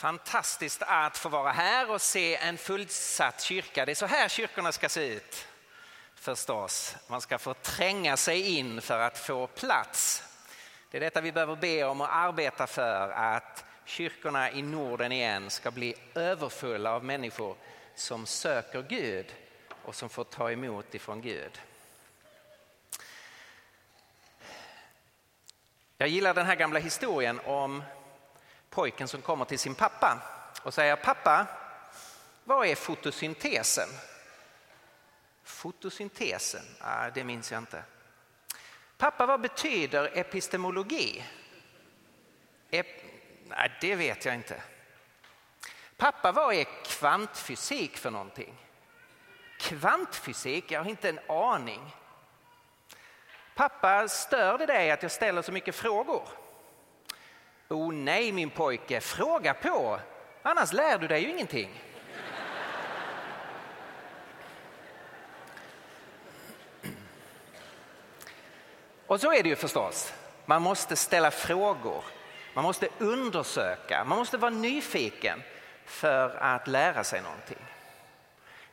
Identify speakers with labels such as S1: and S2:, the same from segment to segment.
S1: Fantastiskt att få vara här och se en fullsatt kyrka. Det är så här kyrkorna ska se ut förstås. Man ska få tränga sig in för att få plats. Det är detta vi behöver be om och arbeta för att kyrkorna i Norden igen ska bli överfulla av människor som söker Gud och som får ta emot ifrån Gud. Jag gillar den här gamla historien om pojken som kommer till sin pappa och säger pappa, vad är fotosyntesen? Fotosyntesen? Ah, det minns jag inte. Pappa, vad betyder epistemologi? Ep Nej, det vet jag inte. Pappa, vad är kvantfysik för någonting? Kvantfysik? Jag har inte en aning. Pappa, stör det dig att jag ställer så mycket frågor? Oh nej min pojke, fråga på, annars lär du dig ju ingenting. Och så är det ju förstås. Man måste ställa frågor, man måste undersöka, man måste vara nyfiken för att lära sig någonting.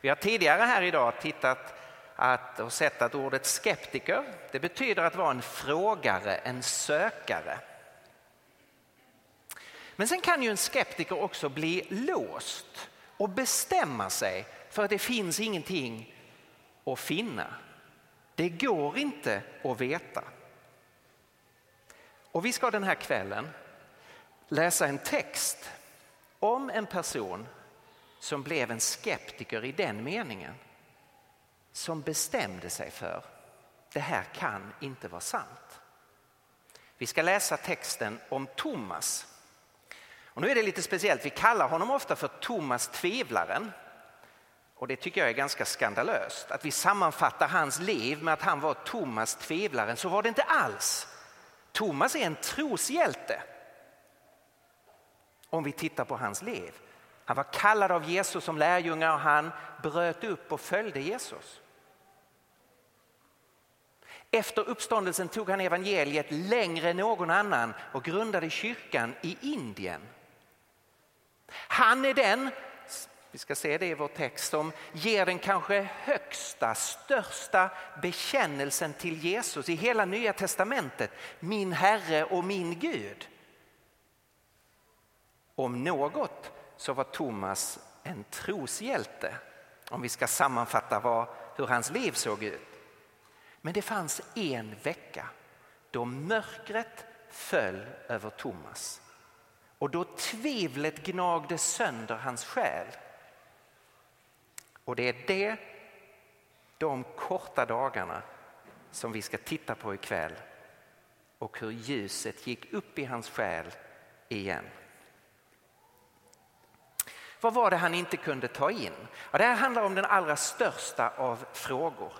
S1: Vi har tidigare här idag tittat att, och sett att ordet skeptiker det betyder att vara en frågare, en sökare. Men sen kan ju en skeptiker också bli låst och bestämma sig för att det finns ingenting att finna. Det går inte att veta. Och vi ska den här kvällen läsa en text om en person som blev en skeptiker i den meningen. Som bestämde sig för det här kan inte vara sant. Vi ska läsa texten om Thomas. Och nu är det lite speciellt, vi kallar honom ofta för Thomas tvivlaren. Och det tycker jag är ganska skandalöst. Att vi sammanfattar hans liv med att han var Thomas tvivlaren. Så var det inte alls. Thomas är en troshjälte. Om vi tittar på hans liv. Han var kallad av Jesus som lärjunge och han bröt upp och följde Jesus. Efter uppståndelsen tog han evangeliet längre än någon annan och grundade kyrkan i Indien. Han är den, vi ska se det i vår text, som ger den kanske högsta, största bekännelsen till Jesus i hela nya testamentet. Min Herre och min Gud. Om något så var Thomas en troshjälte. Om vi ska sammanfatta vad, hur hans liv såg ut. Men det fanns en vecka då mörkret föll över Thomas och då tvivlet gnagde sönder hans själ. Och det är det, de korta dagarna som vi ska titta på ikväll och hur ljuset gick upp i hans själ igen. Vad var det han inte kunde ta in? Ja, det här handlar om den allra största av frågor.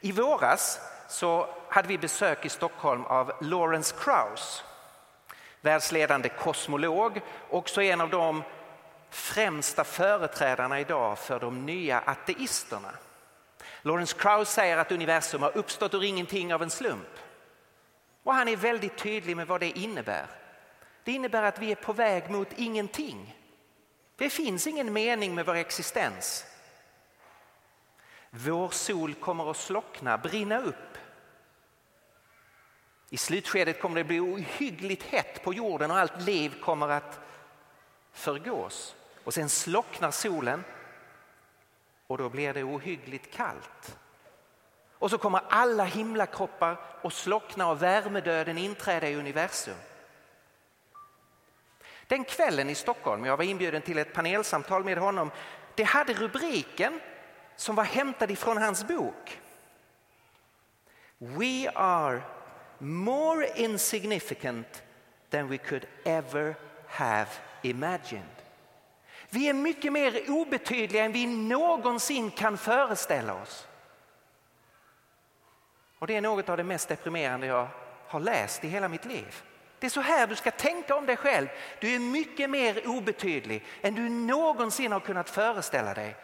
S1: I våras så hade vi besök i Stockholm av Lawrence Krauss världsledande kosmolog, också en av de främsta företrädarna idag för de nya ateisterna. Lawrence Krauss säger att universum har uppstått ur ingenting av en slump. Och han är väldigt tydlig med vad det innebär. Det innebär att vi är på väg mot ingenting. Det finns ingen mening med vår existens. Vår sol kommer att slockna, brinna upp. I slutskedet kommer det bli ohyggligt hett på jorden och allt liv kommer att förgås. Och sen slocknar solen och då blir det ohyggligt kallt. Och så kommer alla himlakroppar att slockna och värmedöden inträda i universum. Den kvällen i Stockholm, jag var inbjuden till ett panelsamtal med honom, det hade rubriken som var hämtad ifrån hans bok. We are more insignificant than we could ever have imagined. Vi är mycket mer obetydliga än vi någonsin kan föreställa oss. Och det är något av det mest deprimerande jag har läst i hela mitt liv. Det är så här du ska tänka om dig själv. Du är mycket mer obetydlig än du någonsin har kunnat föreställa dig.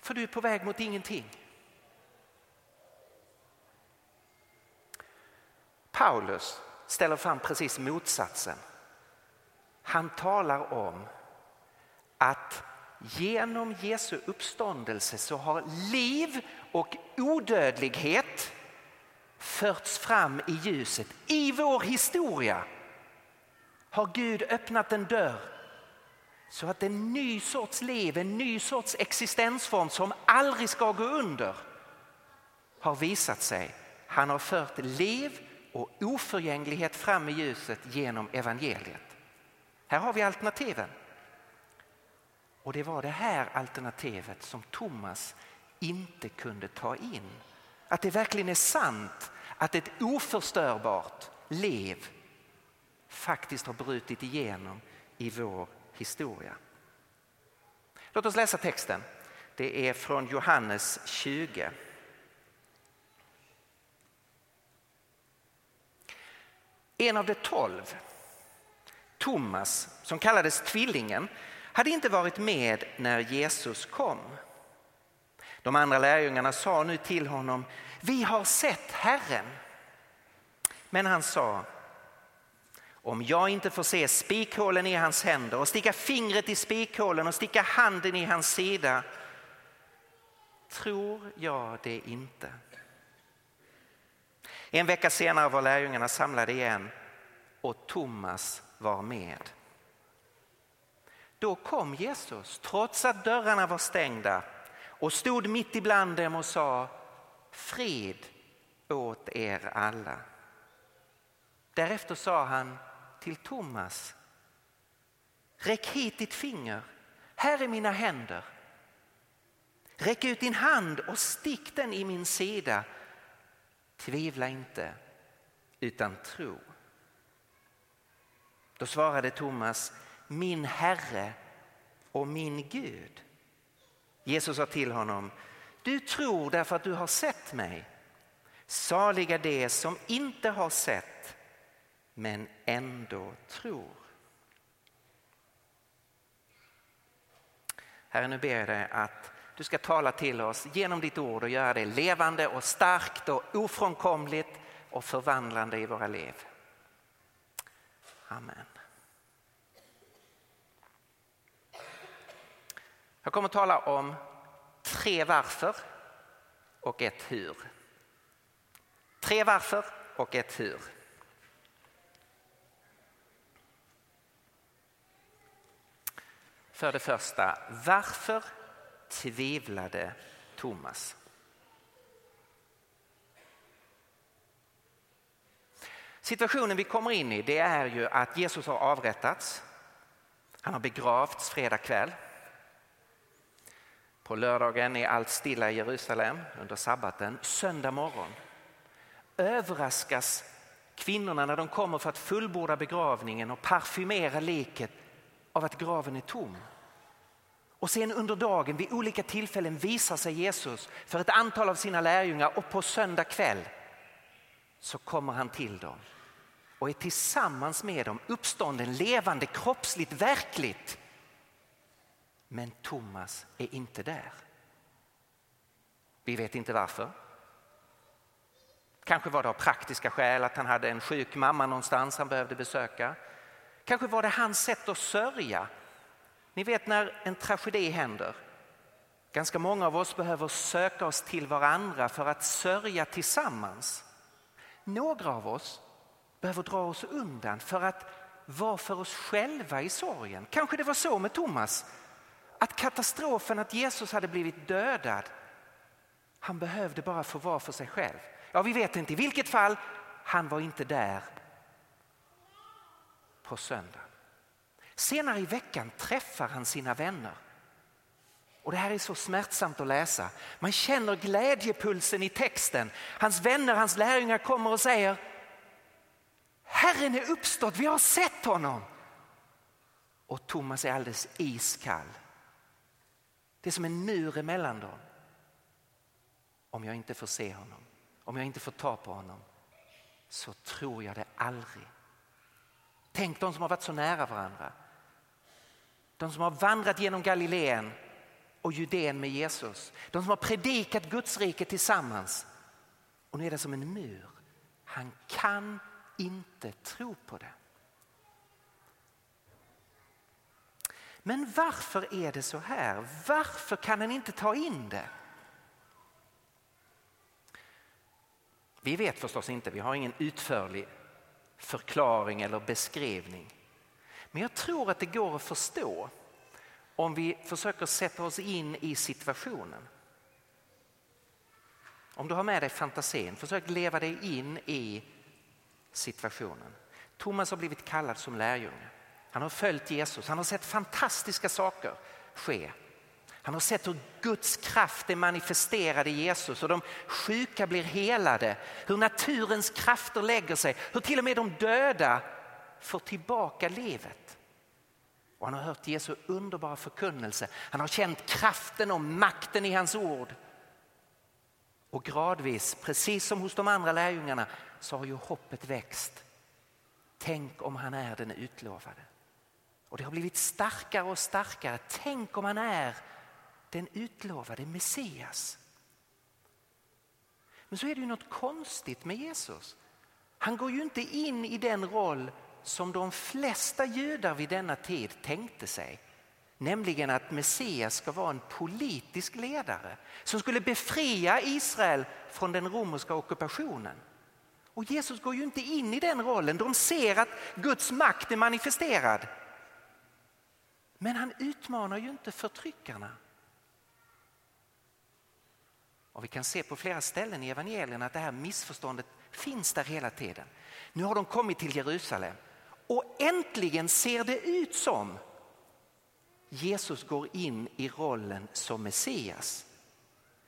S1: För du är på väg mot ingenting. Paulus ställer fram precis motsatsen. han talar om att genom Jesu uppståndelse så har liv och odödlighet förts fram i ljuset. I vår historia har Gud öppnat en dörr så att en ny sorts liv, en ny sorts existensform som aldrig ska gå under har visat sig. Han har fört liv och oförgänglighet fram i ljuset genom evangeliet. Här har vi alternativen. Och det var det här alternativet som Thomas inte kunde ta in. Att det verkligen är sant att ett oförstörbart liv faktiskt har brutit igenom i vår historia. Låt oss läsa texten. Det är från Johannes 20. En av de tolv, Thomas, som kallades Tvillingen, hade inte varit med när Jesus kom. De andra lärjungarna sa nu till honom, vi har sett Herren. Men han sa, om jag inte får se spikhålen i hans händer och sticka fingret i spikhålen och sticka handen i hans sida tror jag det inte. En vecka senare var lärjungarna samlade igen och Thomas var med. Då kom Jesus, trots att dörrarna var stängda och stod mitt ibland dem och sa frid åt er alla. Därefter sa han till Thomas Räck hit ditt finger, här är mina händer. Räck ut din hand och stick den i min sida. Tvivla inte, utan tro. Då svarade Thomas, min Herre och min Gud. Jesus sa till honom, du tror därför att du har sett mig. Saliga de som inte har sett men ändå tror. Herre, nu ber jag dig att du ska tala till oss genom ditt ord och göra det levande och starkt och ofrånkomligt och förvandlande i våra liv. Amen. Jag kommer att tala om tre varför och ett hur. Tre varför och ett hur. För det första, varför tvivlade Thomas? Situationen vi kommer in i det är ju att Jesus har avrättats. Han har begravts fredag kväll. På lördagen är allt stilla i Jerusalem under sabbaten. Söndag morgon överraskas kvinnorna när de kommer för att fullborda begravningen och parfymera liket av att graven är tom. Och sen under dagen vid olika tillfällen visar sig Jesus för ett antal av sina lärjungar och på söndag kväll så kommer han till dem och är tillsammans med dem uppstånden, levande, kroppsligt, verkligt. Men Thomas är inte där. Vi vet inte varför. Kanske var det av praktiska skäl att han hade en sjuk mamma någonstans han behövde besöka. Kanske var det hans sätt att sörja. Ni vet när en tragedi händer. Ganska många av oss behöver söka oss till varandra för att sörja tillsammans. Några av oss behöver dra oss undan för att vara för oss själva i sorgen. Kanske det var så med Thomas. Att katastrofen att Jesus hade blivit dödad, han behövde bara få vara för sig själv. Ja, vi vet inte i vilket fall, han var inte där på söndagen. Senare i veckan träffar han sina vänner. Och Det här är så smärtsamt att läsa. Man känner glädjepulsen i texten. Hans vänner, hans lärjungar kommer och säger Herren är uppstått, vi har sett honom. Och Thomas är alldeles iskall. Det är som en mur emellan dem. Om jag inte får se honom, om jag inte får ta på honom så tror jag det aldrig. Tänk de som har varit så nära varandra. De som har vandrat genom Galileen och Judeen med Jesus. De som har predikat Guds rike tillsammans. Och nu är det som en mur. Han kan inte tro på det. Men varför är det så här? Varför kan han inte ta in det? Vi vet förstås inte, vi har ingen utförlig förklaring eller beskrivning. Men jag tror att det går att förstå om vi försöker sätta oss in i situationen. Om du har med dig fantasin, försök leva dig in i situationen. Thomas har blivit kallad som lärjunge. Han har följt Jesus, han har sett fantastiska saker ske. Han har sett hur Guds kraft är manifesterad i Jesus och de sjuka blir helade. Hur naturens krafter lägger sig, hur till och med de döda får tillbaka livet. Och han har hört Jesu underbara förkunnelse. Han har känt kraften och makten i hans ord. Och gradvis, precis som hos de andra lärjungarna, så har ju hoppet växt. Tänk om han är den utlovade. Och det har blivit starkare och starkare. Tänk om han är den utlovade Messias. Men så är det ju något konstigt med Jesus. Han går ju inte in i den roll som de flesta judar vid denna tid tänkte sig. Nämligen att Messias ska vara en politisk ledare som skulle befria Israel från den romerska ockupationen. Och Jesus går ju inte in i den rollen. De ser att Guds makt är manifesterad. Men han utmanar ju inte förtryckarna. Och vi kan se på flera ställen i evangelierna att det här missförståndet finns där hela tiden. Nu har de kommit till Jerusalem och äntligen ser det ut som Jesus går in i rollen som Messias.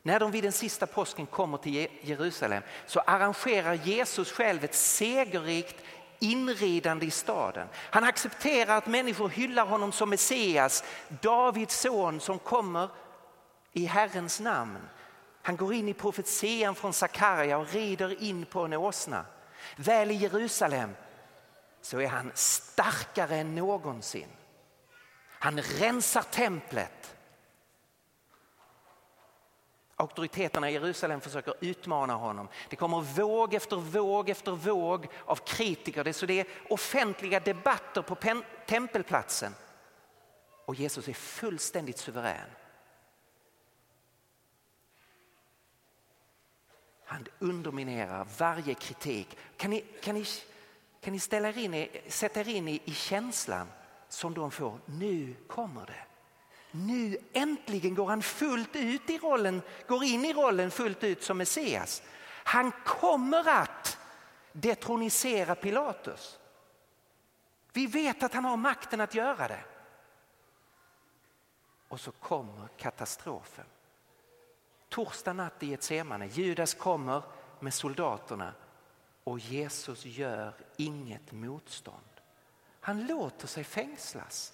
S1: När de vid den sista påsken kommer till Jerusalem så arrangerar Jesus själv ett segerrikt inridande i staden. Han accepterar att människor hyllar honom som Messias, Davids son som kommer i Herrens namn. Han går in i profetian från Sakarja och rider in på en åsna. Väl i Jerusalem så är han starkare än någonsin. Han rensar templet. Auktoriteterna i Jerusalem försöker utmana honom. Det kommer våg efter våg efter våg av kritiker. Det är, så det är offentliga debatter på tempelplatsen. Och Jesus är fullständigt suverän. Han underminerar varje kritik. Kan ni, kan ni, kan ni ställa in, sätta er in i, i känslan som de får? Nu kommer det. Nu äntligen går han fullt ut i rollen, går in i rollen fullt ut som Messias. Han kommer att detronisera Pilatus. Vi vet att han har makten att göra det. Och så kommer katastrofen. Torsdag natt i Getsemane, Judas kommer med soldaterna och Jesus gör inget motstånd. Han låter sig fängslas.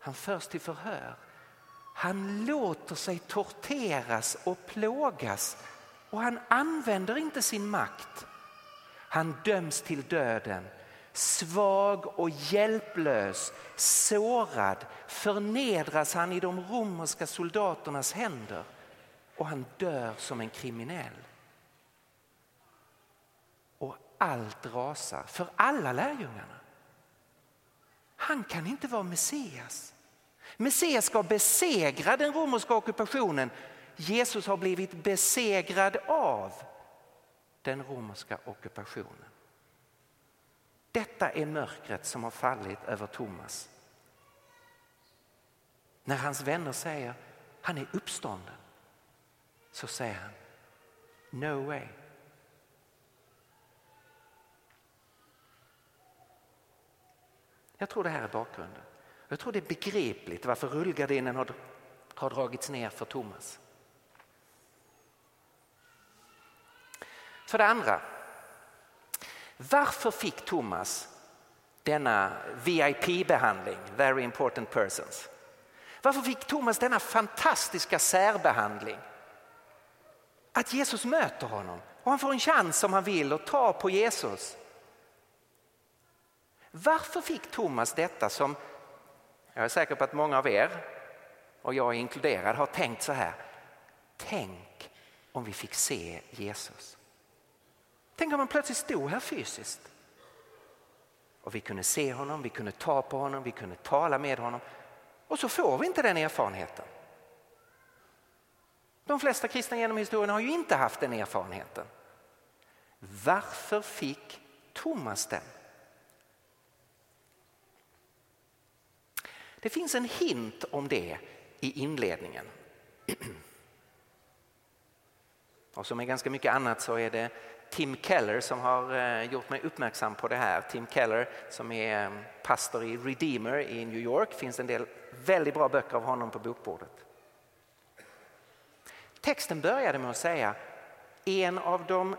S1: Han förs till förhör. Han låter sig torteras och plågas och han använder inte sin makt. Han döms till döden Svag och hjälplös, sårad förnedras han i de romerska soldaternas händer och han dör som en kriminell. Allt rasar för alla lärjungarna. Han kan inte vara Messias. Messias ska besegra den romerska ockupationen. Jesus har blivit besegrad av den romerska ockupationen. Detta är mörkret som har fallit över Thomas. När hans vänner säger han är uppstånden så säger han no way. Jag tror det här är bakgrunden. Jag tror det är begripligt varför rullgardinen har, har dragits ner för Thomas. För det andra varför fick Thomas denna VIP-behandling, very important persons? Varför fick Thomas denna fantastiska särbehandling? Att Jesus möter honom och han får en chans om han vill att ta på Jesus. Varför fick Thomas detta som, jag är säker på att många av er och jag inkluderad har tänkt så här. Tänk om vi fick se Jesus. Tänk om han plötsligt stod här fysiskt. Och vi kunde se honom, vi kunde ta på honom, vi kunde tala med honom. Och så får vi inte den erfarenheten. De flesta kristna genom historien har ju inte haft den erfarenheten. Varför fick Thomas den? Det finns en hint om det i inledningen. Och som är ganska mycket annat så är det Tim Keller som har eh, gjort mig uppmärksam på det här. Tim Keller som är eh, pastor i Redeemer i New York. Det finns en del väldigt bra böcker av honom på bokbordet. Texten började med att säga en av de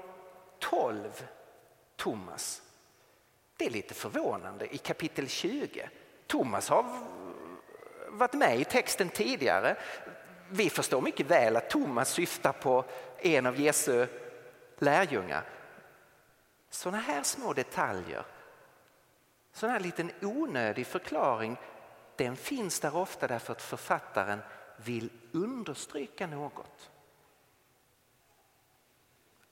S1: tolv Thomas. Det är lite förvånande i kapitel 20. Thomas har varit med i texten tidigare. Vi förstår mycket väl att Thomas syftar på en av Jesu lärjungar. Sådana här små detaljer, sån här liten onödig förklaring, den finns där ofta därför att författaren vill understryka något.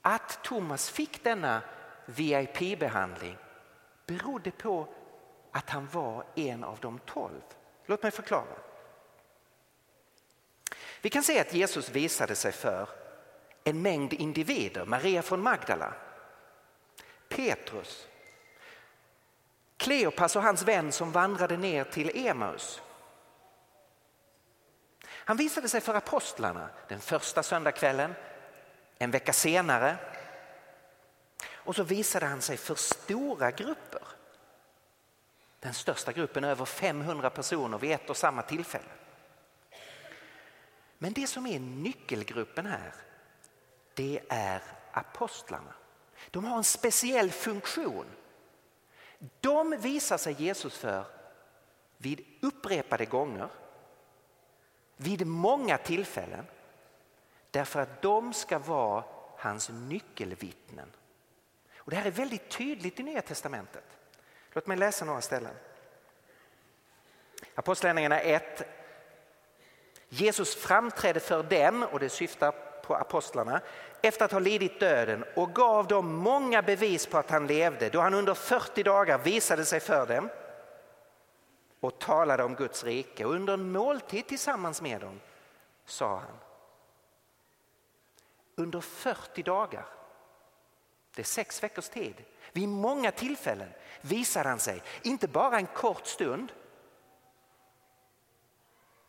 S1: Att Thomas fick denna VIP-behandling berodde på att han var en av de tolv. Låt mig förklara. Vi kan se att Jesus visade sig för en mängd individer. Maria från Magdala, Petrus, Kleopas och hans vän som vandrade ner till Emaus. Han visade sig för apostlarna den första söndagskvällen, en vecka senare. Och så visade han sig för stora grupper. Den största gruppen över 500 personer vid ett och samma tillfälle. Men det som är nyckelgruppen här, det är apostlarna. De har en speciell funktion. De visar sig Jesus för vid upprepade gånger, vid många tillfällen, därför att de ska vara hans nyckelvittnen. Och det här är väldigt tydligt i Nya Testamentet. Låt mig läsa några ställen. Apostlagärningarna 1. Jesus framträdde för dem, och det syftar på apostlarna, efter att ha lidit döden och gav dem många bevis på att han levde då han under 40 dagar visade sig för dem och talade om Guds rike. Och under en måltid tillsammans med dem sa han under 40 dagar, det är sex veckors tid, vid många tillfällen visade han sig, inte bara en kort stund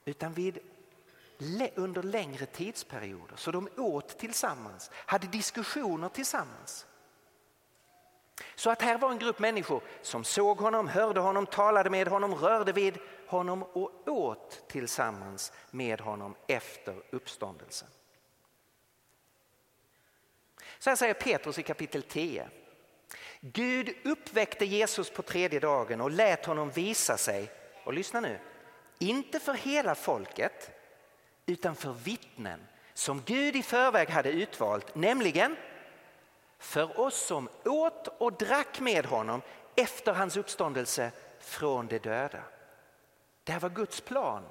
S1: utan vid, under längre tidsperioder. Så de åt tillsammans, hade diskussioner tillsammans. Så att här var en grupp människor som såg honom, hörde honom, talade med honom, rörde vid honom och åt tillsammans med honom efter uppståndelsen. Så här säger Petrus i kapitel 10. Gud uppväckte Jesus på tredje dagen och lät honom visa sig, och lyssna nu, inte för hela folket utan för vittnen som Gud i förväg hade utvalt, nämligen för oss som åt och drack med honom efter hans uppståndelse från de döda. Det här var Guds plan,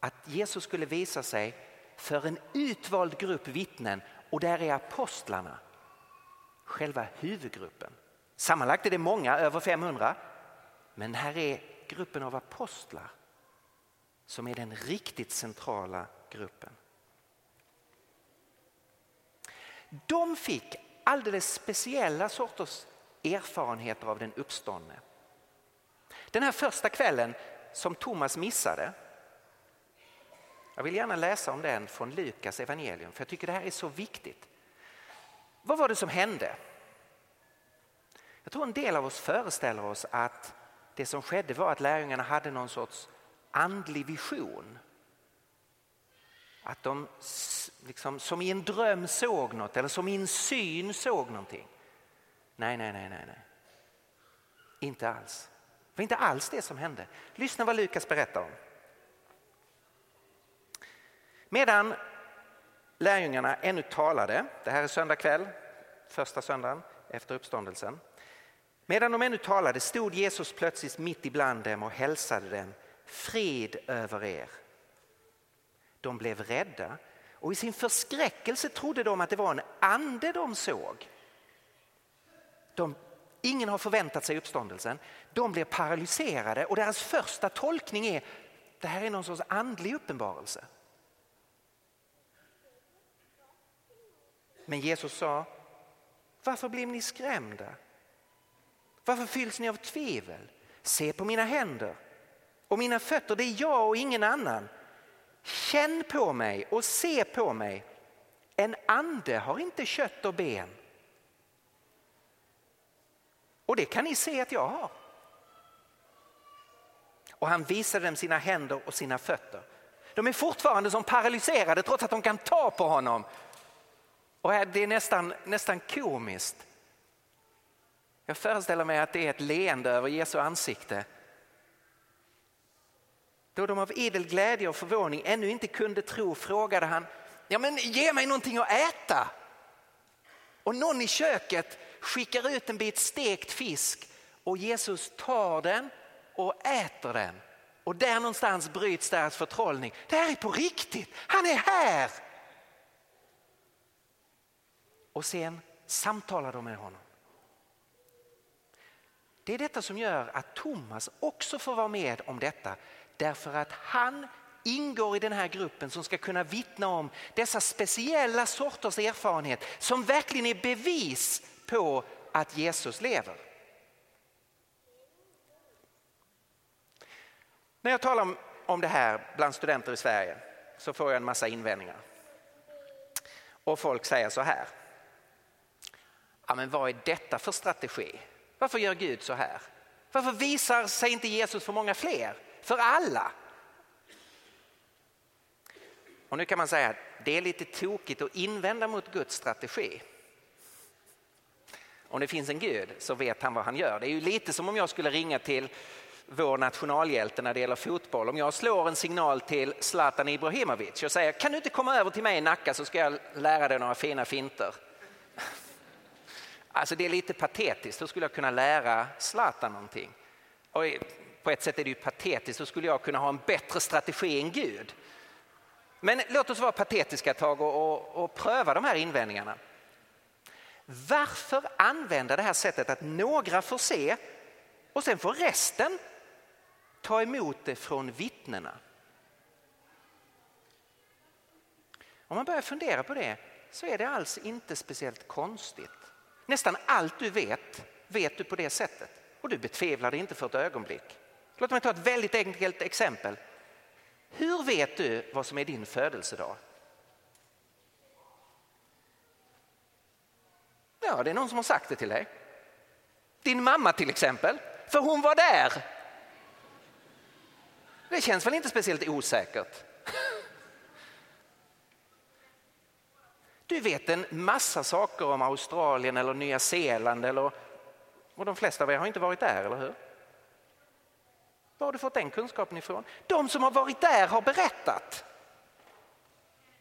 S1: att Jesus skulle visa sig för en utvald grupp vittnen och där är apostlarna själva huvudgruppen. Sammanlagt är det många, över 500. Men här är gruppen av apostlar som är den riktigt centrala gruppen. De fick alldeles speciella sorters erfarenheter av den uppståndne. Den här första kvällen som Thomas missade jag vill gärna läsa om den från Lukas evangelium för jag tycker det här är så viktigt. Vad var det som hände? Jag tror en del av oss föreställer oss att det som skedde var att lärjungarna hade någon sorts andlig vision. Att de liksom, som i en dröm såg något eller som i en syn såg någonting. Nej, nej, nej, nej, nej. Inte alls. Det var inte alls det som hände. Lyssna vad Lukas berättar om. Medan lärjungarna ännu talade, det här är söndag kväll, första söndagen efter uppståndelsen. Medan de ännu talade stod Jesus plötsligt mitt ibland dem och hälsade dem frid över er. De blev rädda och i sin förskräckelse trodde de att det var en ande de såg. De ingen har förväntat sig uppståndelsen. De blev paralyserade och deras första tolkning är det här är någon sorts andlig uppenbarelse. Men Jesus sa, varför blir ni skrämda? Varför fylls ni av tvivel? Se på mina händer och mina fötter, det är jag och ingen annan. Känn på mig och se på mig. En ande har inte kött och ben. Och det kan ni se att jag har. Och han visade dem sina händer och sina fötter. De är fortfarande som paralyserade trots att de kan ta på honom. Och det är nästan, nästan komiskt. Jag föreställer mig att det är ett leende över Jesu ansikte. Då de av idel glädje och förvåning ännu inte kunde tro frågade han, ja men ge mig någonting att äta. Och någon i köket skickar ut en bit stekt fisk och Jesus tar den och äter den. Och där någonstans bryts deras förtrollning. Det här är på riktigt, han är här! Och sen samtalar de med honom. Det är detta som gör att Thomas också får vara med om detta. Därför att han ingår i den här gruppen som ska kunna vittna om dessa speciella sorters erfarenhet som verkligen är bevis på att Jesus lever. När jag talar om det här bland studenter i Sverige så får jag en massa invändningar. Och folk säger så här. Ja, men vad är detta för strategi? Varför gör Gud så här? Varför visar sig inte Jesus för många fler? För alla? Och nu kan man säga att det är lite tokigt att invända mot Guds strategi. Om det finns en Gud så vet han vad han gör. Det är ju lite som om jag skulle ringa till vår nationalhjälte när det gäller fotboll. Om jag slår en signal till Zlatan Ibrahimovic och säger kan du inte komma över till mig i Nacka så ska jag lära dig några fina finter. Alltså det är lite patetiskt, hur skulle jag kunna lära Zlatan någonting? Och på ett sätt är det ju patetiskt, hur skulle jag kunna ha en bättre strategi än Gud? Men låt oss vara patetiska ett tag och, och, och pröva de här invändningarna. Varför använda det här sättet att några får se och sen får resten ta emot det från vittnena? Om man börjar fundera på det så är det alls inte speciellt konstigt. Nästan allt du vet, vet du på det sättet och du betvivlar det inte för ett ögonblick. Låt mig ta ett väldigt enkelt exempel. Hur vet du vad som är din födelsedag? Ja, det är någon som har sagt det till dig. Din mamma till exempel, för hon var där. Det känns väl inte speciellt osäkert? Du vet en massa saker om Australien eller Nya Zeeland eller, och de flesta av er har inte varit där, eller hur? Var har du fått den kunskapen ifrån? De som har varit där har berättat.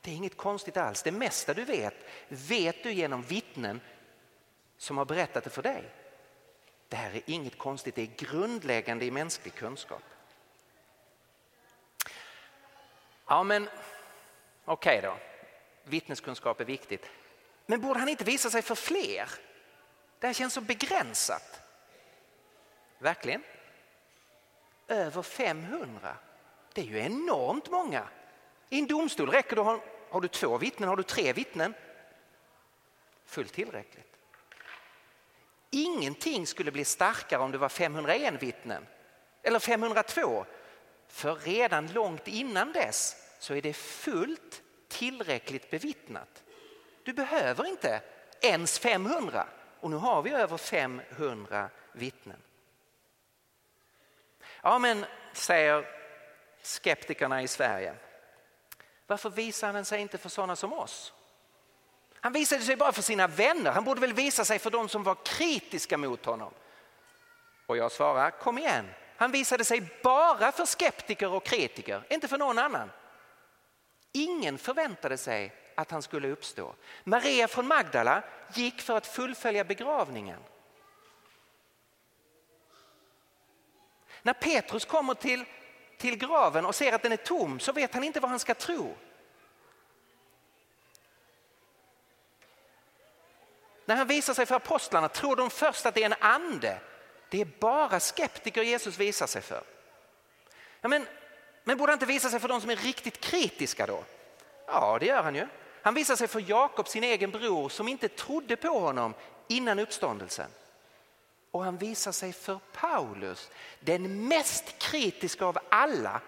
S1: Det är inget konstigt alls. Det mesta du vet, vet du genom vittnen som har berättat det för dig. Det här är inget konstigt, det är grundläggande i mänsklig kunskap. Ja men okej okay då, vittneskunskap är viktigt. Men borde han inte visa sig för fler? Det här känns så begränsat. Verkligen? Över 500. Det är ju enormt många. I en domstol räcker det, har, har du två vittnen, har du tre vittnen? Fullt tillräckligt. Ingenting skulle bli starkare om det var 501 vittnen eller 502. För redan långt innan dess så är det fullt tillräckligt bevittnat. Du behöver inte ens 500 och nu har vi över 500 vittnen. Ja men, säger skeptikerna i Sverige, varför visar han sig inte för sådana som oss? Han visade sig bara för sina vänner, han borde väl visa sig för de som var kritiska mot honom. Och jag svarar, kom igen, han visade sig bara för skeptiker och kritiker, inte för någon annan. Ingen förväntade sig att han skulle uppstå. Maria från Magdala gick för att fullfölja begravningen. När Petrus kommer till, till graven och ser att den är tom så vet han inte vad han ska tro. När han visar sig för apostlarna tror de först att det är en ande. Det är bara skeptiker Jesus visar sig för. Ja, men, men borde han inte visa sig för de som är riktigt kritiska då? Ja, det gör han ju. Han visar sig för Jakob, sin egen bror, som inte trodde på honom innan uppståndelsen. Och han visar sig för Paulus, den mest kritiska av alla.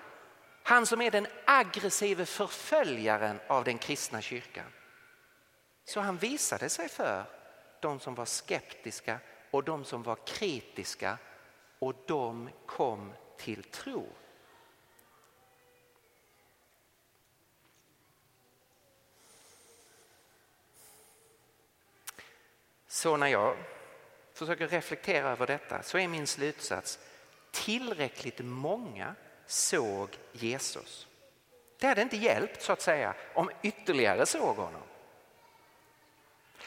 S1: Han som är den aggressive förföljaren av den kristna kyrkan. Så han visade sig för de som var skeptiska och de som var kritiska och de kom till tro. Så när jag försöker reflektera över detta så är min slutsats tillräckligt många såg Jesus. Det hade inte hjälpt så att säga om ytterligare såg honom.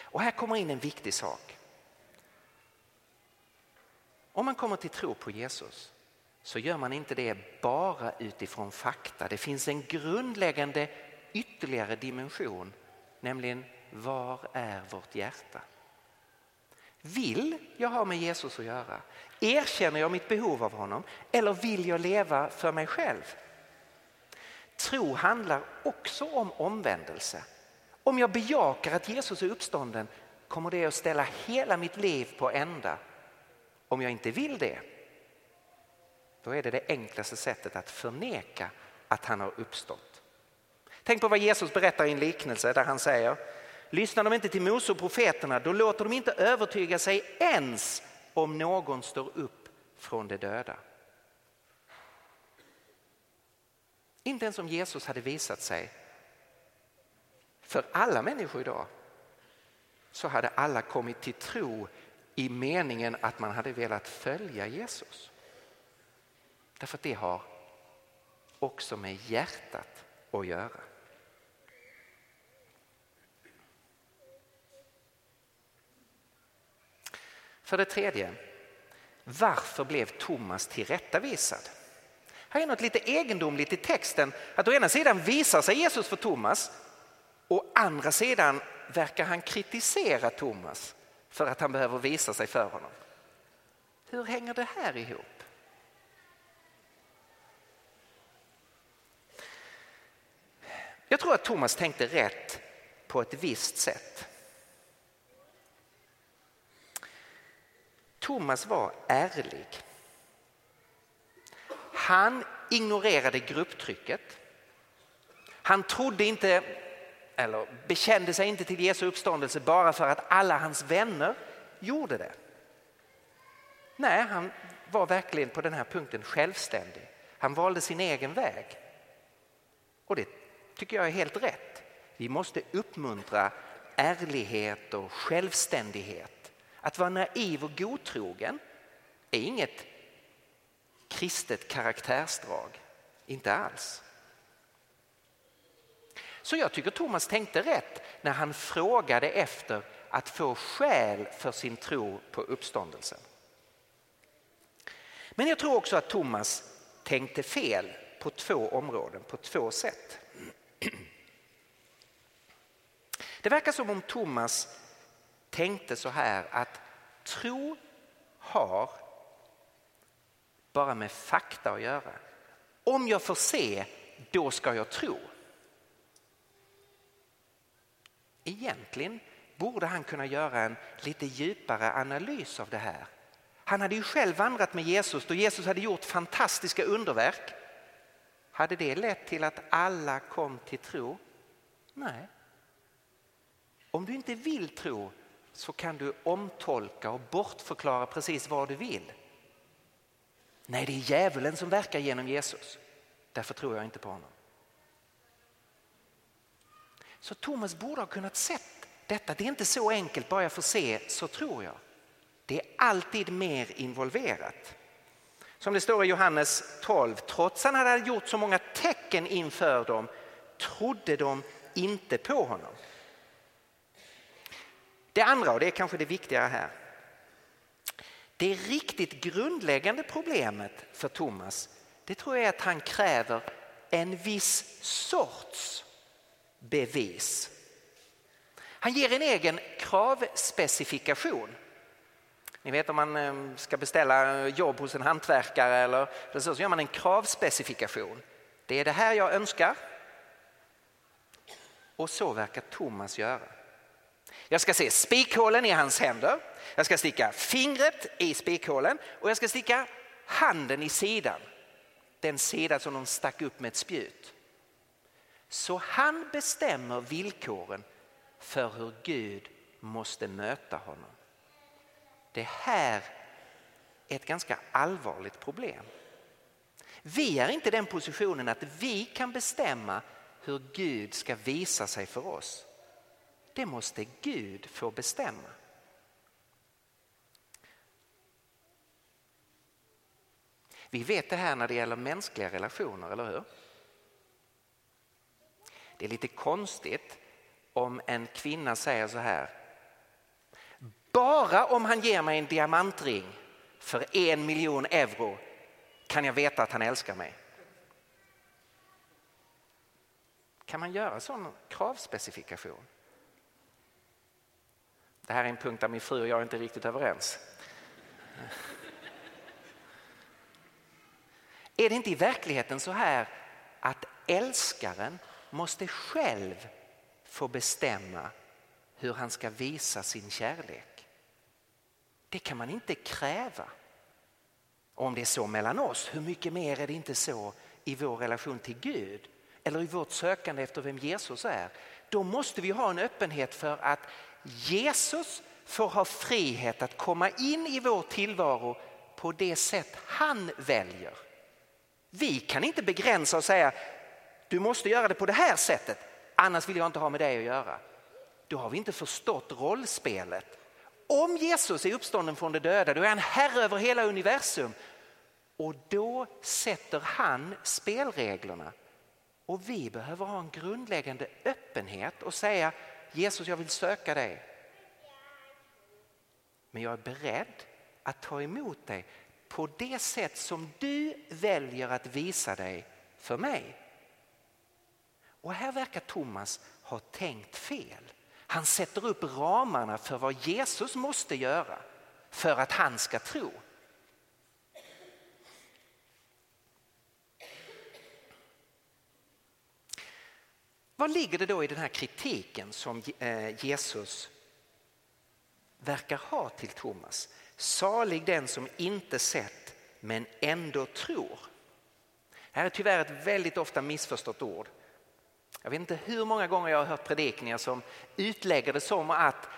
S1: Och här kommer in en viktig sak. Om man kommer till tro på Jesus så gör man inte det bara utifrån fakta. Det finns en grundläggande ytterligare dimension, nämligen var är vårt hjärta? Vill jag ha med Jesus att göra? Erkänner jag mitt behov av honom eller vill jag leva för mig själv? Tro handlar också om omvändelse. Om jag bejakar att Jesus är uppstånden kommer det att ställa hela mitt liv på ända. Om jag inte vill det, då är det det enklaste sättet att förneka att han har uppstått. Tänk på vad Jesus berättar i en liknelse där han säger Lyssnar de inte till Mose och profeterna då låter de inte övertyga sig ens om någon står upp från de döda. Inte ens om Jesus hade visat sig för alla människor idag så hade alla kommit till tro i meningen att man hade velat följa Jesus. Därför att det har också med hjärtat att göra. För det tredje, varför blev Thomas tillrättavisad? Här är något lite egendomligt i texten. Att å ena sidan visar sig Jesus för Thomas och å andra sidan verkar han kritisera Thomas för att han behöver visa sig för honom. Hur hänger det här ihop? Jag tror att Thomas tänkte rätt på ett visst sätt. Thomas var ärlig. Han ignorerade grupptrycket. Han trodde inte, eller bekände sig inte till Jesu uppståndelse bara för att alla hans vänner gjorde det. Nej, han var verkligen på den här punkten självständig. Han valde sin egen väg. Och det tycker jag är helt rätt. Vi måste uppmuntra ärlighet och självständighet. Att vara naiv och godtrogen är inget kristet karaktärsdrag. Inte alls. Så jag tycker Thomas tänkte rätt när han frågade efter att få skäl för sin tro på uppståndelsen. Men jag tror också att Thomas tänkte fel på två områden, på två sätt. Det verkar som om Thomas tänkte så här att tro har bara med fakta att göra. Om jag får se, då ska jag tro. Egentligen borde han kunna göra en lite djupare analys av det här. Han hade ju själv vandrat med Jesus då Jesus hade gjort fantastiska underverk. Hade det lett till att alla kom till tro? Nej. Om du inte vill tro så kan du omtolka och bortförklara precis vad du vill. Nej, det är djävulen som verkar genom Jesus. Därför tror jag inte på honom. Så Thomas borde ha kunnat sett detta. Det är inte så enkelt, bara jag får se så tror jag. Det är alltid mer involverat. Som det står i Johannes 12, trots att han hade gjort så många tecken inför dem trodde de inte på honom. Det andra, och det är kanske det viktigare här. Det riktigt grundläggande problemet för Thomas det tror jag är att han kräver en viss sorts bevis. Han ger en egen kravspecifikation. Ni vet om man eh, ska beställa jobb hos en hantverkare eller så, så gör man en kravspecifikation. Det är det här jag önskar. Och så verkar Thomas göra. Jag ska se spikhålen i hans händer. Jag ska sticka fingret i spikhålen och jag ska sticka handen i sidan. Den sida som de stack upp med ett spjut. Så han bestämmer villkoren för hur Gud måste möta honom. Det här är ett ganska allvarligt problem. Vi är inte i den positionen att vi kan bestämma hur Gud ska visa sig för oss. Det måste Gud få bestämma. Vi vet det här när det gäller mänskliga relationer, eller hur? Det är lite konstigt om en kvinna säger så här. Bara om han ger mig en diamantring för en miljon euro kan jag veta att han älskar mig. Kan man göra sån kravspecifikation? Det här är en punkt där min fru och jag är inte är riktigt överens. Är det inte i verkligheten så här att älskaren måste själv få bestämma hur han ska visa sin kärlek? Det kan man inte kräva. Och om det är så mellan oss, hur mycket mer är det inte så i vår relation till Gud eller i vårt sökande efter vem Jesus är? Då måste vi ha en öppenhet för att Jesus får ha frihet att komma in i vår tillvaro på det sätt han väljer. Vi kan inte begränsa och säga du måste göra det på det här sättet annars vill jag inte ha med dig att göra. Då har vi inte förstått rollspelet. Om Jesus är uppstånden från de döda då är han herre över hela universum och då sätter han spelreglerna. Och vi behöver ha en grundläggande öppenhet och säga Jesus jag vill söka dig. Men jag är beredd att ta emot dig på det sätt som du väljer att visa dig för mig. Och här verkar Thomas ha tänkt fel. Han sätter upp ramarna för vad Jesus måste göra för att han ska tro. Vad ligger det då i den här kritiken som eh, Jesus verkar ha till Thomas? Salig den som inte sett men ändå tror. Det här är tyvärr ett väldigt ofta missförstått ord. Jag vet inte hur många gånger jag har hört predikningar som utlägger det som att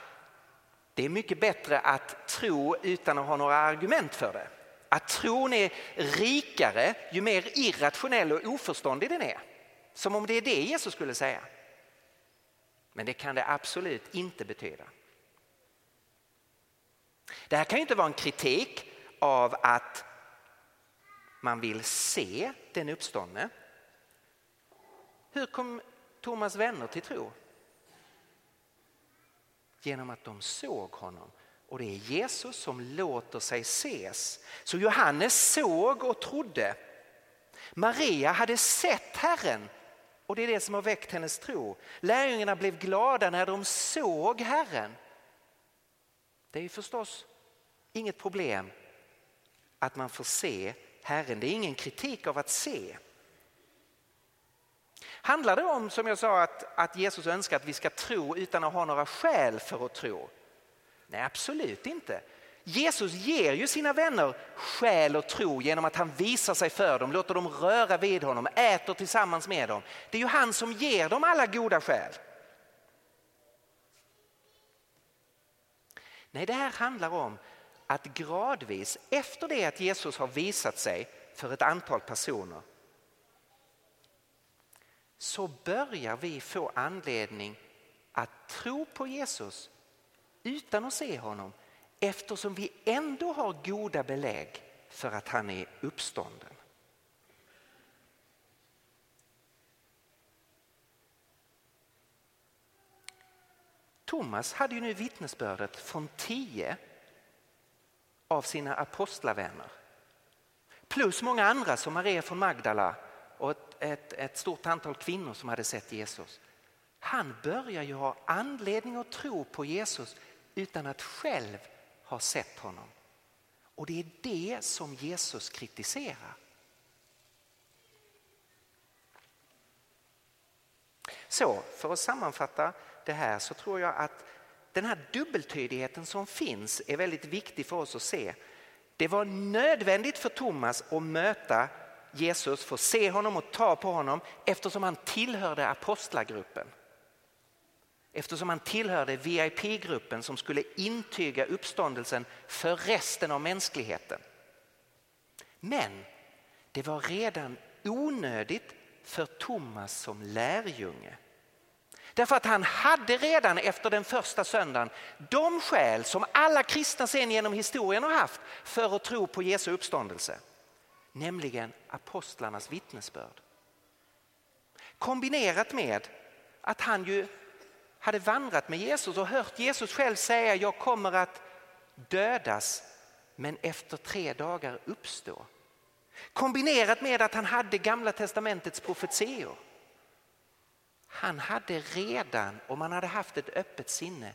S1: det är mycket bättre att tro utan att ha några argument för det. Att tron är rikare ju mer irrationell och oförståndig den är. Som om det är det Jesus skulle säga. Men det kan det absolut inte betyda. Det här kan ju inte vara en kritik av att man vill se den uppståndne. Hur kom Thomas vänner till tro? Genom att de såg honom. Och det är Jesus som låter sig ses. Så Johannes såg och trodde. Maria hade sett Herren och det är det som har väckt hennes tro. Lärjungarna blev glada när de såg Herren. Det är ju förstås inget problem att man får se Herren. Det är ingen kritik av att se. Handlar det om, som jag sa, att, att Jesus önskar att vi ska tro utan att ha några skäl för att tro? Nej, absolut inte. Jesus ger ju sina vänner själ och tro genom att han visar sig för dem, låter dem röra vid honom, äter tillsammans med dem. Det är ju han som ger dem alla goda skäl. Nej, det här handlar om att gradvis efter det att Jesus har visat sig för ett antal personer så börjar vi få anledning att tro på Jesus utan att se honom eftersom vi ändå har goda belägg för att han är uppstånden. Thomas hade ju nu vittnesbördet från tio av sina apostlavänner. Plus många andra som Maria från Magdala och ett, ett, ett stort antal kvinnor som hade sett Jesus. Han börjar ju ha anledning att tro på Jesus utan att själv har sett honom. Och det är det som Jesus kritiserar. Så för att sammanfatta det här så tror jag att den här dubbeltydigheten som finns är väldigt viktig för oss att se. Det var nödvändigt för Thomas att möta Jesus, få se honom och ta på honom eftersom han tillhörde apostlagruppen. Eftersom han tillhörde VIP-gruppen som skulle intyga uppståndelsen för resten av mänskligheten. Men det var redan onödigt för Thomas som lärjunge. Därför att han hade redan efter den första söndagen de skäl som alla kristna sen genom historien har haft för att tro på Jesu uppståndelse. Nämligen apostlarnas vittnesbörd. Kombinerat med att han ju hade vandrat med Jesus och hört Jesus själv säga jag kommer att dödas men efter tre dagar uppstå. Kombinerat med att han hade gamla testamentets profetior. Han hade redan, om han hade haft ett öppet sinne,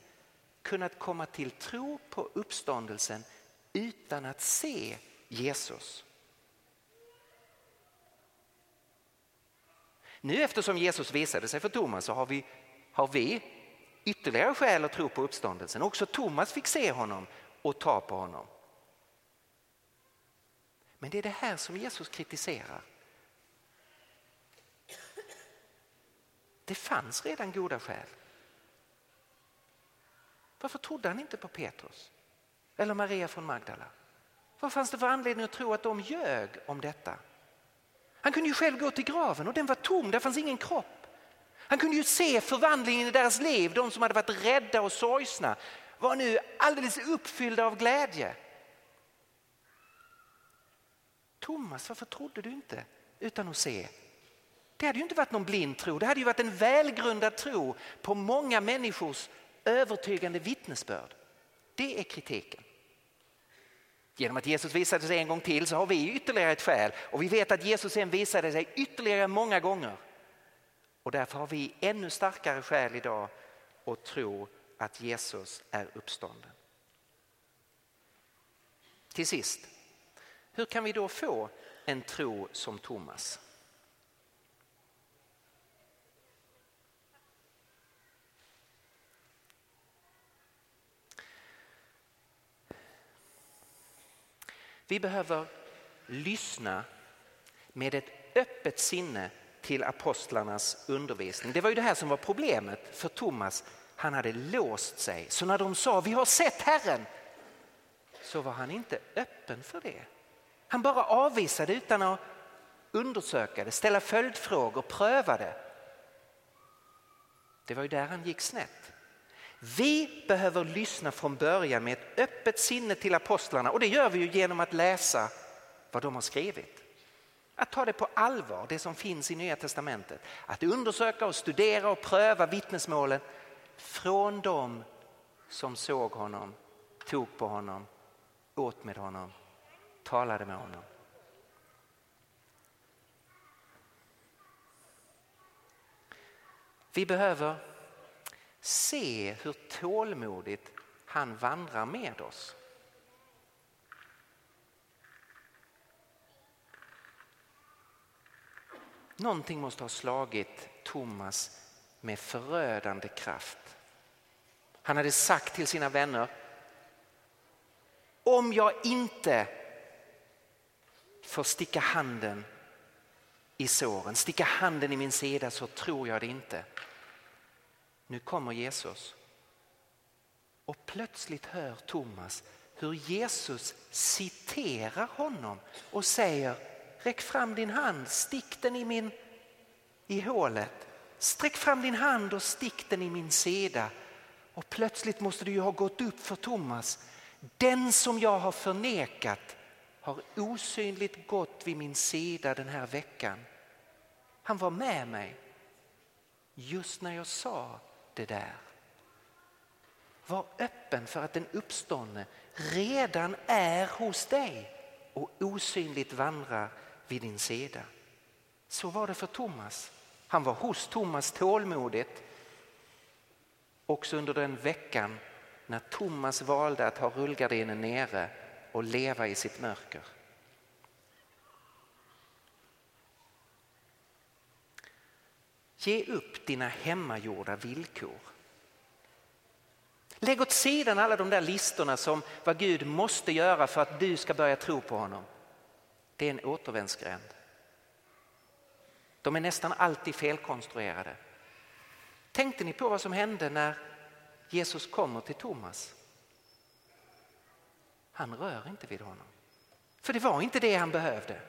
S1: kunnat komma till tro på uppståndelsen utan att se Jesus. Nu eftersom Jesus visade sig för Thomas så har vi, har vi ytterligare skäl att tro på uppståndelsen. Också Thomas fick se honom och ta på honom. Men det är det här som Jesus kritiserar. Det fanns redan goda skäl. Varför trodde han inte på Petrus eller Maria från Magdala? Vad fanns det för anledning att tro att de ljög om detta? Han kunde ju själv gå till graven och den var tom, där fanns ingen kropp. Han kunde ju se förvandlingen i deras liv, de som hade varit rädda och sorgsna var nu alldeles uppfyllda av glädje. Thomas, varför trodde du inte utan att se? Det hade ju inte varit någon blind tro, det hade ju varit en välgrundad tro på många människors övertygande vittnesbörd. Det är kritiken. Genom att Jesus visade sig en gång till så har vi ytterligare ett skäl och vi vet att Jesus sen visade sig ytterligare många gånger. Och därför har vi ännu starkare skäl idag att tro att Jesus är uppstånden. Till sist, hur kan vi då få en tro som Thomas? Vi behöver lyssna med ett öppet sinne till apostlarnas undervisning. Det var ju det här som var problemet för Thomas. Han hade låst sig. Så när de sa vi har sett Herren så var han inte öppen för det. Han bara avvisade utan att undersöka det, ställa följdfrågor, pröva det. Det var ju där han gick snett. Vi behöver lyssna från början med ett öppet sinne till apostlarna och det gör vi ju genom att läsa vad de har skrivit. Att ta det på allvar, det som finns i Nya Testamentet. Att undersöka och studera och pröva vittnesmålen från dem som såg honom, tog på honom, åt med honom, talade med honom. Vi behöver se hur tålmodigt han vandrar med oss. Någonting måste ha slagit Thomas med förödande kraft. Han hade sagt till sina vänner om jag inte får sticka handen i såren, sticka handen i min sida så tror jag det inte. Nu kommer Jesus. Och plötsligt hör Thomas hur Jesus citerar honom och säger räck fram din hand, stick den i, min, i hålet. Sträck fram din hand och stick den i min sida. Och plötsligt måste det ju ha gått upp för Thomas. Den som jag har förnekat har osynligt gått vid min sida den här veckan. Han var med mig just när jag sa det där. Var öppen för att den uppståndne redan är hos dig och osynligt vandrar vid din sida. Så var det för Thomas. Han var hos Thomas tålmodigt också under den veckan när Thomas valde att ha rullgardinen nere och leva i sitt mörker. Ge upp dina hemmagjorda villkor. Lägg åt sidan alla de där listorna som vad Gud måste göra för att du ska börja tro på honom. Det är en återvändsgränd. De är nästan alltid felkonstruerade. Tänkte ni på vad som hände när Jesus kommer till Thomas? Han rör inte vid honom. För det var inte det han behövde.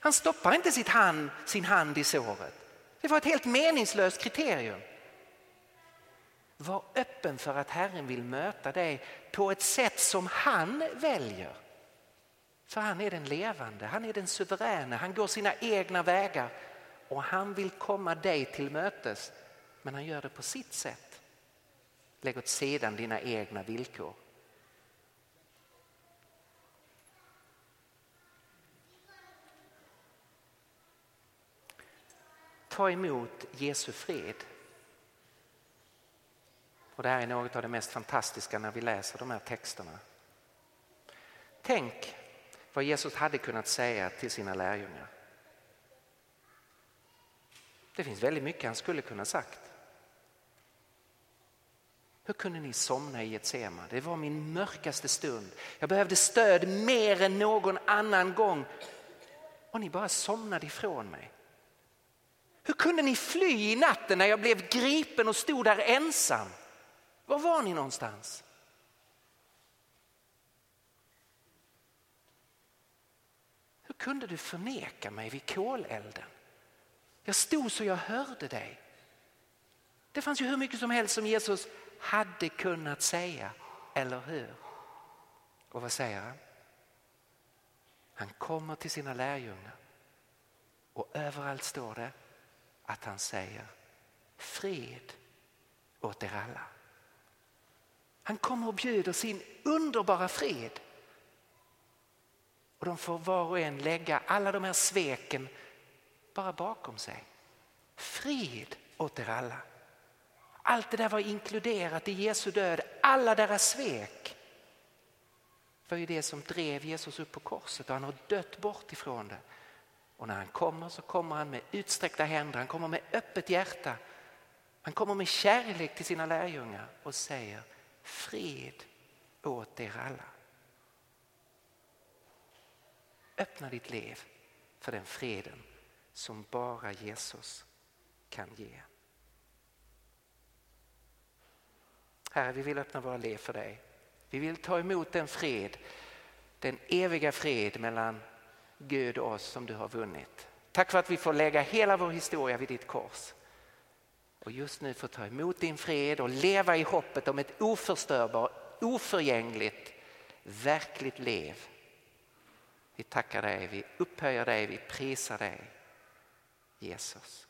S1: Han stoppar inte sitt hand, sin hand i såret. Det var ett helt meningslöst kriterium. Var öppen för att Herren vill möta dig på ett sätt som han väljer. För han är den levande, han är den suveräna, han går sina egna vägar och han vill komma dig till mötes. Men han gör det på sitt sätt. Lägg åt sidan dina egna villkor. Ta emot Jesu fred. Och det här är något av det mest fantastiska när vi läser de här texterna. Tänk vad Jesus hade kunnat säga till sina lärjungar. Det finns väldigt mycket han skulle kunna sagt. Hur kunde ni somna i ett sema? Det var min mörkaste stund. Jag behövde stöd mer än någon annan gång och ni bara somnade ifrån mig. Hur kunde ni fly i natten när jag blev gripen och stod där ensam? Var var ni någonstans? Kunde du förneka mig vid kolelden? Jag stod så jag hörde dig. Det fanns ju hur mycket som helst som Jesus hade kunnat säga, eller hur? Och vad säger han? Han kommer till sina lärjungar och överallt står det att han säger fred åt er alla. Han kommer och bjuder sin underbara fred. Och de får var och en lägga alla de här sveken bara bakom sig. Frid åt er alla. Allt det där var inkluderat i Jesu död, alla deras svek var ju det som drev Jesus upp på korset och han har dött bort ifrån det. Och när han kommer så kommer han med utsträckta händer, han kommer med öppet hjärta. Han kommer med kärlek till sina lärjungar och säger frid åt er alla. Öppna ditt liv för den freden som bara Jesus kan ge. Herre, vi vill öppna våra liv för dig. Vi vill ta emot den fred, den eviga fred mellan Gud och oss som du har vunnit. Tack för att vi får lägga hela vår historia vid ditt kors. Och just nu får ta emot din fred och leva i hoppet om ett oförstörbart, oförgängligt, verkligt liv. Vi tackar dig, vi upphöjer dig, vi prisar dig. Jesus.